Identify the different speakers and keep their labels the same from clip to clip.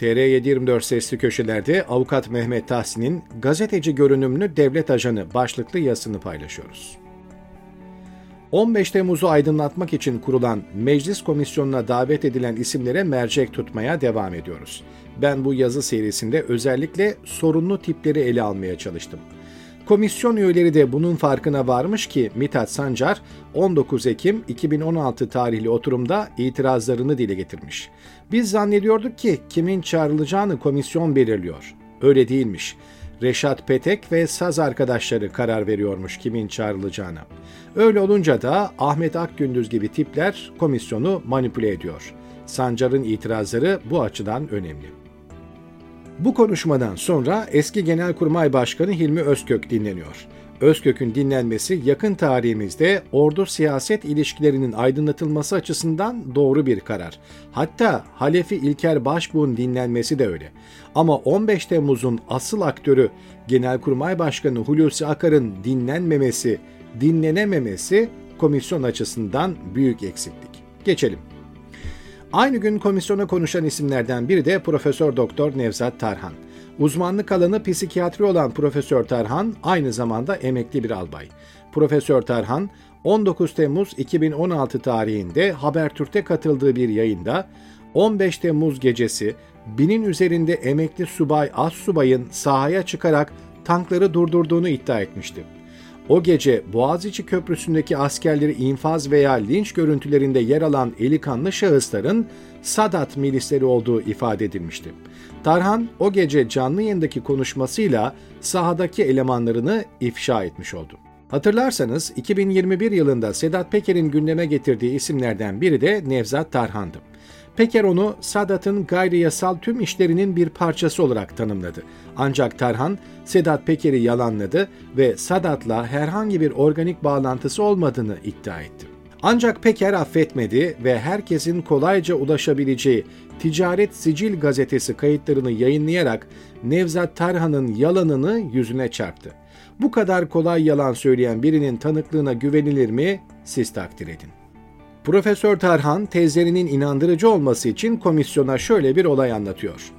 Speaker 1: TR724 sesli köşelerde avukat Mehmet Tahsin'in gazeteci görünümlü devlet ajanı başlıklı yazısını paylaşıyoruz. 15 Temmuz'u aydınlatmak için kurulan meclis komisyonuna davet edilen isimlere mercek tutmaya devam ediyoruz. Ben bu yazı serisinde özellikle sorunlu tipleri ele almaya çalıştım. Komisyon üyeleri de bunun farkına varmış ki Mithat Sancar 19 Ekim 2016 tarihli oturumda itirazlarını dile getirmiş. Biz zannediyorduk ki kimin çağrılacağını komisyon belirliyor. Öyle değilmiş. Reşat Petek ve saz arkadaşları karar veriyormuş kimin çağrılacağına. Öyle olunca da Ahmet Akgündüz gibi tipler komisyonu manipüle ediyor. Sancar'ın itirazları bu açıdan önemli. Bu konuşmadan sonra eski Genelkurmay Başkanı Hilmi Özkök dinleniyor. Özkök'ün dinlenmesi yakın tarihimizde ordu siyaset ilişkilerinin aydınlatılması açısından doğru bir karar. Hatta Halefi İlker Başbuğ'un dinlenmesi de öyle. Ama 15 Temmuz'un asıl aktörü Genelkurmay Başkanı Hulusi Akar'ın dinlenmemesi, dinlenememesi komisyon açısından büyük eksiklik. Geçelim. Aynı gün komisyona konuşan isimlerden biri de Profesör Doktor Nevzat Tarhan. Uzmanlık alanı psikiyatri olan Profesör Tarhan aynı zamanda emekli bir albay. Profesör Tarhan 19 Temmuz 2016 tarihinde Habertürk'te katıldığı bir yayında 15 Temmuz gecesi binin üzerinde emekli subay az subayın sahaya çıkarak tankları durdurduğunu iddia etmişti. O gece Boğaziçi Köprüsü'ndeki askerleri infaz veya linç görüntülerinde yer alan eli kanlı şahısların Sadat milisleri olduğu ifade edilmişti. Tarhan o gece canlı yayındaki konuşmasıyla sahadaki elemanlarını ifşa etmiş oldu. Hatırlarsanız 2021 yılında Sedat Peker'in gündeme getirdiği isimlerden biri de Nevzat Tarhan'dı. Peker onu Sadat'ın gayri yasal tüm işlerinin bir parçası olarak tanımladı. Ancak Tarhan, Sedat Peker'i yalanladı ve Sadat'la herhangi bir organik bağlantısı olmadığını iddia etti. Ancak Peker affetmedi ve herkesin kolayca ulaşabileceği Ticaret Sicil gazetesi kayıtlarını yayınlayarak Nevzat Tarhan'ın yalanını yüzüne çarptı. Bu kadar kolay yalan söyleyen birinin tanıklığına güvenilir mi? Siz takdir edin. Profesör Tarhan tezlerinin inandırıcı olması için komisyona şöyle bir olay anlatıyor.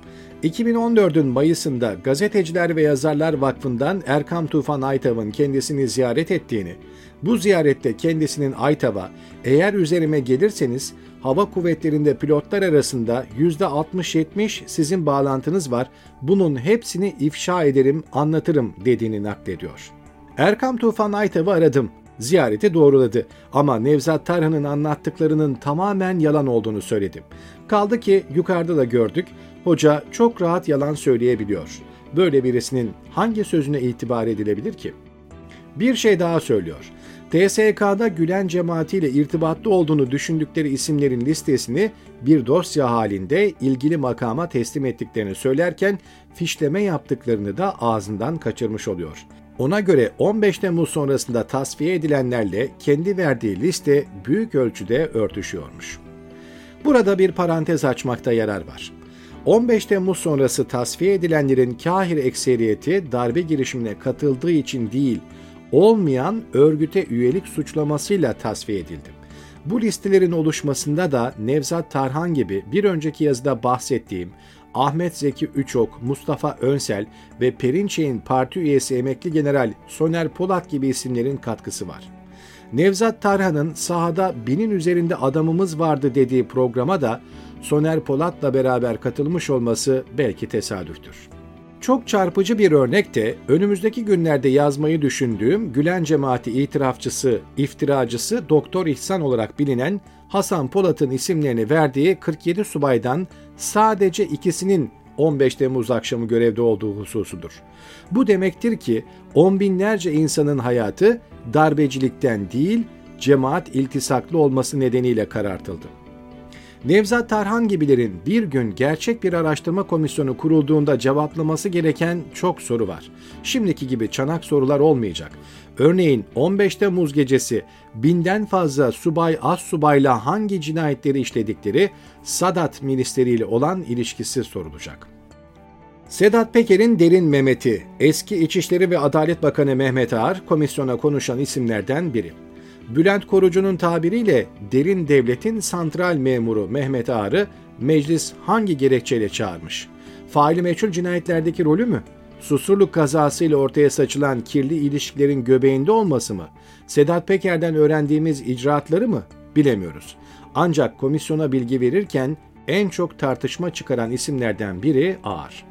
Speaker 1: 2014'ün Mayıs'ında Gazeteciler ve Yazarlar Vakfı'ndan Erkam Tufan Aytav'ın kendisini ziyaret ettiğini, bu ziyarette kendisinin Aytav'a eğer üzerime gelirseniz hava kuvvetlerinde pilotlar arasında %60-70 sizin bağlantınız var, bunun hepsini ifşa ederim, anlatırım dediğini naklediyor. Erkam Tufan Aytav'ı aradım ziyareti doğruladı ama Nevzat Tarhan'ın anlattıklarının tamamen yalan olduğunu söyledim. Kaldı ki yukarıda da gördük, hoca çok rahat yalan söyleyebiliyor. Böyle birisinin hangi sözüne itibar edilebilir ki? Bir şey daha söylüyor. TSK'da Gülen cemaatiyle irtibatlı olduğunu düşündükleri isimlerin listesini bir dosya halinde ilgili makama teslim ettiklerini söylerken fişleme yaptıklarını da ağzından kaçırmış oluyor. Ona göre 15 Temmuz sonrasında tasfiye edilenlerle kendi verdiği liste büyük ölçüde örtüşüyormuş. Burada bir parantez açmakta yarar var. 15 Temmuz sonrası tasfiye edilenlerin kahir ekseriyeti darbe girişimine katıldığı için değil, olmayan örgüte üyelik suçlamasıyla tasfiye edildi. Bu listelerin oluşmasında da Nevzat Tarhan gibi bir önceki yazıda bahsettiğim Ahmet Zeki Üçok, Mustafa Önsel ve Perinçek'in parti üyesi emekli general Soner Polat gibi isimlerin katkısı var. Nevzat Tarhan'ın sahada binin üzerinde adamımız vardı dediği programa da Soner Polat'la beraber katılmış olması belki tesadüftür. Çok çarpıcı bir örnek de önümüzdeki günlerde yazmayı düşündüğüm Gülen cemaati itirafçısı, iftiracısı Doktor İhsan olarak bilinen Hasan Polat'ın isimlerini verdiği 47 subaydan sadece ikisinin 15 Temmuz akşamı görevde olduğu hususudur. Bu demektir ki on binlerce insanın hayatı darbecilikten değil, cemaat iltisaklı olması nedeniyle karartıldı. Nevzat Tarhan gibilerin bir gün gerçek bir araştırma komisyonu kurulduğunda cevaplaması gereken çok soru var. Şimdiki gibi çanak sorular olmayacak. Örneğin 15 Temmuz gecesi binden fazla subay az subayla hangi cinayetleri işledikleri Sadat milisleriyle olan ilişkisi sorulacak. Sedat Peker'in derin Mehmet'i, eski İçişleri ve Adalet Bakanı Mehmet Ağar komisyona konuşan isimlerden biri. Bülent Korucu'nun tabiriyle derin devletin santral memuru Mehmet Ağar'ı meclis hangi gerekçeyle çağırmış? Faili meçhul cinayetlerdeki rolü mü? Susurluk kazasıyla ortaya saçılan kirli ilişkilerin göbeğinde olması mı? Sedat Peker'den öğrendiğimiz icraatları mı? Bilemiyoruz. Ancak komisyona bilgi verirken en çok tartışma çıkaran isimlerden biri Ağar.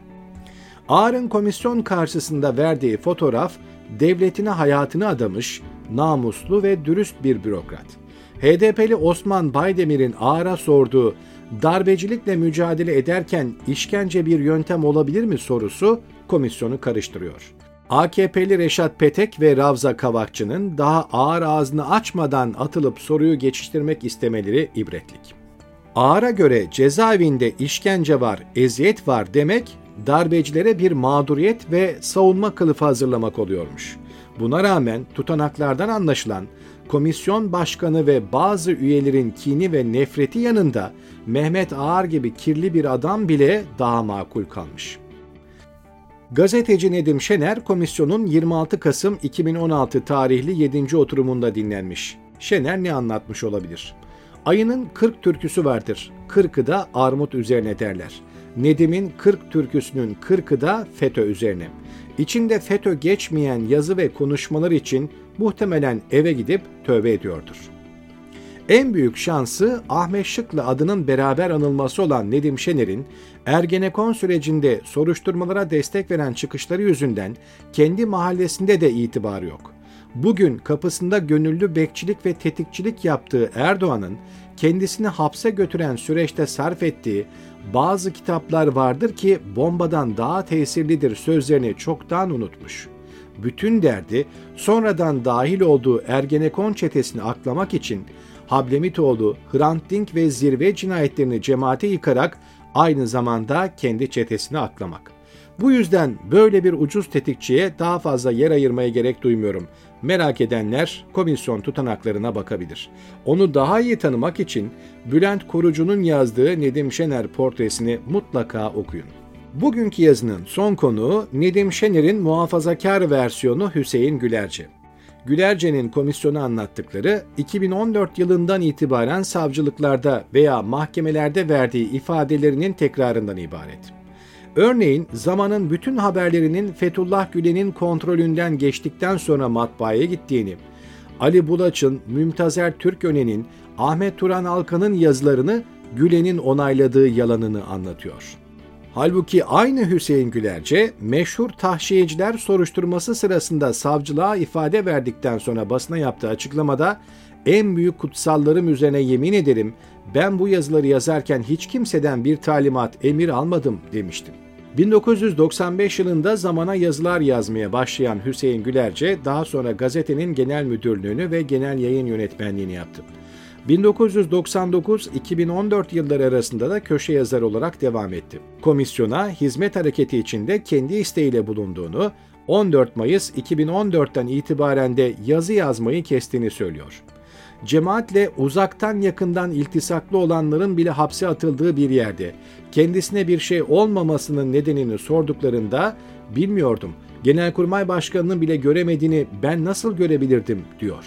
Speaker 1: Ağar'ın komisyon karşısında verdiği fotoğraf devletine hayatını adamış, namuslu ve dürüst bir bürokrat. HDP'li Osman Baydemir'in Ağar'a sorduğu darbecilikle mücadele ederken işkence bir yöntem olabilir mi sorusu komisyonu karıştırıyor. AKP'li Reşat Petek ve Ravza Kavakçı'nın daha ağır ağzını açmadan atılıp soruyu geçiştirmek istemeleri ibretlik. Ağır'a göre cezaevinde işkence var, eziyet var demek darbecilere bir mağduriyet ve savunma kılıfı hazırlamak oluyormuş. Buna rağmen tutanaklardan anlaşılan komisyon başkanı ve bazı üyelerin kini ve nefreti yanında Mehmet Ağar gibi kirli bir adam bile daha makul kalmış. Gazeteci Nedim Şener komisyonun 26 Kasım 2016 tarihli 7. oturumunda dinlenmiş. Şener ne anlatmış olabilir? Ayının 40 türküsü vardır. 40'ı da armut üzerine derler. Nedim'in 40 türküsünün 40'ı da FETÖ üzerine. İçinde FETÖ geçmeyen yazı ve konuşmalar için muhtemelen eve gidip tövbe ediyordur. En büyük şansı Ahmet Şık'la adının beraber anılması olan Nedim Şener'in Ergenekon sürecinde soruşturmalara destek veren çıkışları yüzünden kendi mahallesinde de itibarı yok. Bugün kapısında gönüllü bekçilik ve tetikçilik yaptığı Erdoğan'ın kendisini hapse götüren süreçte sarf ettiği bazı kitaplar vardır ki bombadan daha tesirlidir sözlerini çoktan unutmuş. Bütün derdi sonradan dahil olduğu Ergenekon çetesini aklamak için Hablemitoğlu, Hrant Dink ve zirve cinayetlerini cemaate yıkarak aynı zamanda kendi çetesini aklamak. Bu yüzden böyle bir ucuz tetikçiye daha fazla yer ayırmaya gerek duymuyorum. Merak edenler komisyon tutanaklarına bakabilir. Onu daha iyi tanımak için Bülent Korucu'nun yazdığı Nedim Şener portresini mutlaka okuyun. Bugünkü yazının son konuğu Nedim Şener'in muhafazakar versiyonu Hüseyin Gülerci. Gülerce'nin komisyonu anlattıkları 2014 yılından itibaren savcılıklarda veya mahkemelerde verdiği ifadelerinin tekrarından ibaret. Örneğin zamanın bütün haberlerinin Fethullah Gülen'in kontrolünden geçtikten sonra matbaaya gittiğini, Ali Bulaç'ın, Mümtazer Türköne'nin, Ahmet Turan Alkan'ın yazılarını Gülen'in onayladığı yalanını anlatıyor. Halbuki aynı Hüseyin Gülerce meşhur tahşiyeciler soruşturması sırasında savcılığa ifade verdikten sonra basına yaptığı açıklamada en büyük kutsallarım üzerine yemin ederim ben bu yazıları yazarken hiç kimseden bir talimat, emir almadım demiştim. 1995 yılında zamana yazılar yazmaya başlayan Hüseyin Gülerce daha sonra gazetenin genel müdürlüğünü ve genel yayın yönetmenliğini yaptı. 1999-2014 yılları arasında da köşe yazar olarak devam etti. Komisyona hizmet hareketi içinde kendi isteğiyle bulunduğunu, 14 Mayıs 2014'ten itibaren de yazı yazmayı kestiğini söylüyor. Cemaatle uzaktan yakından iltisaklı olanların bile hapse atıldığı bir yerde kendisine bir şey olmamasının nedenini sorduklarında bilmiyordum. Genelkurmay Başkanı'nın bile göremediğini ben nasıl görebilirdim diyor.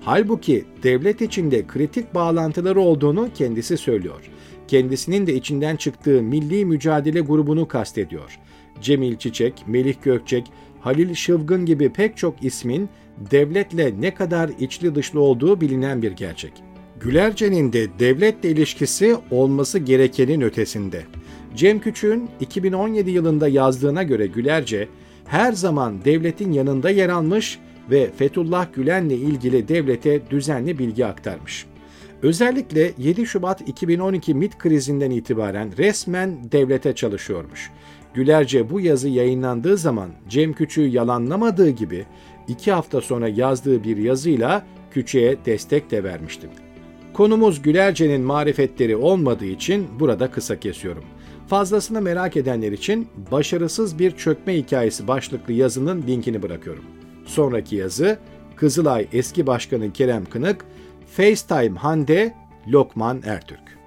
Speaker 1: Halbuki devlet içinde kritik bağlantıları olduğunu kendisi söylüyor. Kendisinin de içinden çıktığı Milli Mücadele grubunu kastediyor. Cemil Çiçek, Melih Gökçek, Halil Şıvgın gibi pek çok ismin devletle ne kadar içli dışlı olduğu bilinen bir gerçek. Gülerce'nin de devletle ilişkisi olması gerekenin ötesinde. Cem Küçük'ün 2017 yılında yazdığına göre Gülerce her zaman devletin yanında yer almış ve Fethullah Gülen'le ilgili devlete düzenli bilgi aktarmış. Özellikle 7 Şubat 2012 MIT krizinden itibaren resmen devlete çalışıyormuş. Gülerce bu yazı yayınlandığı zaman Cem Küçük'ü yalanlamadığı gibi iki hafta sonra yazdığı bir yazıyla Küçük'e destek de vermişti. Konumuz Gülerce'nin marifetleri olmadığı için burada kısa kesiyorum. Fazlasını merak edenler için başarısız bir çökme hikayesi başlıklı yazının linkini bırakıyorum. Sonraki yazı Kızılay eski başkanı Kerem Kınık, FaceTime Hande, Lokman Ertürk.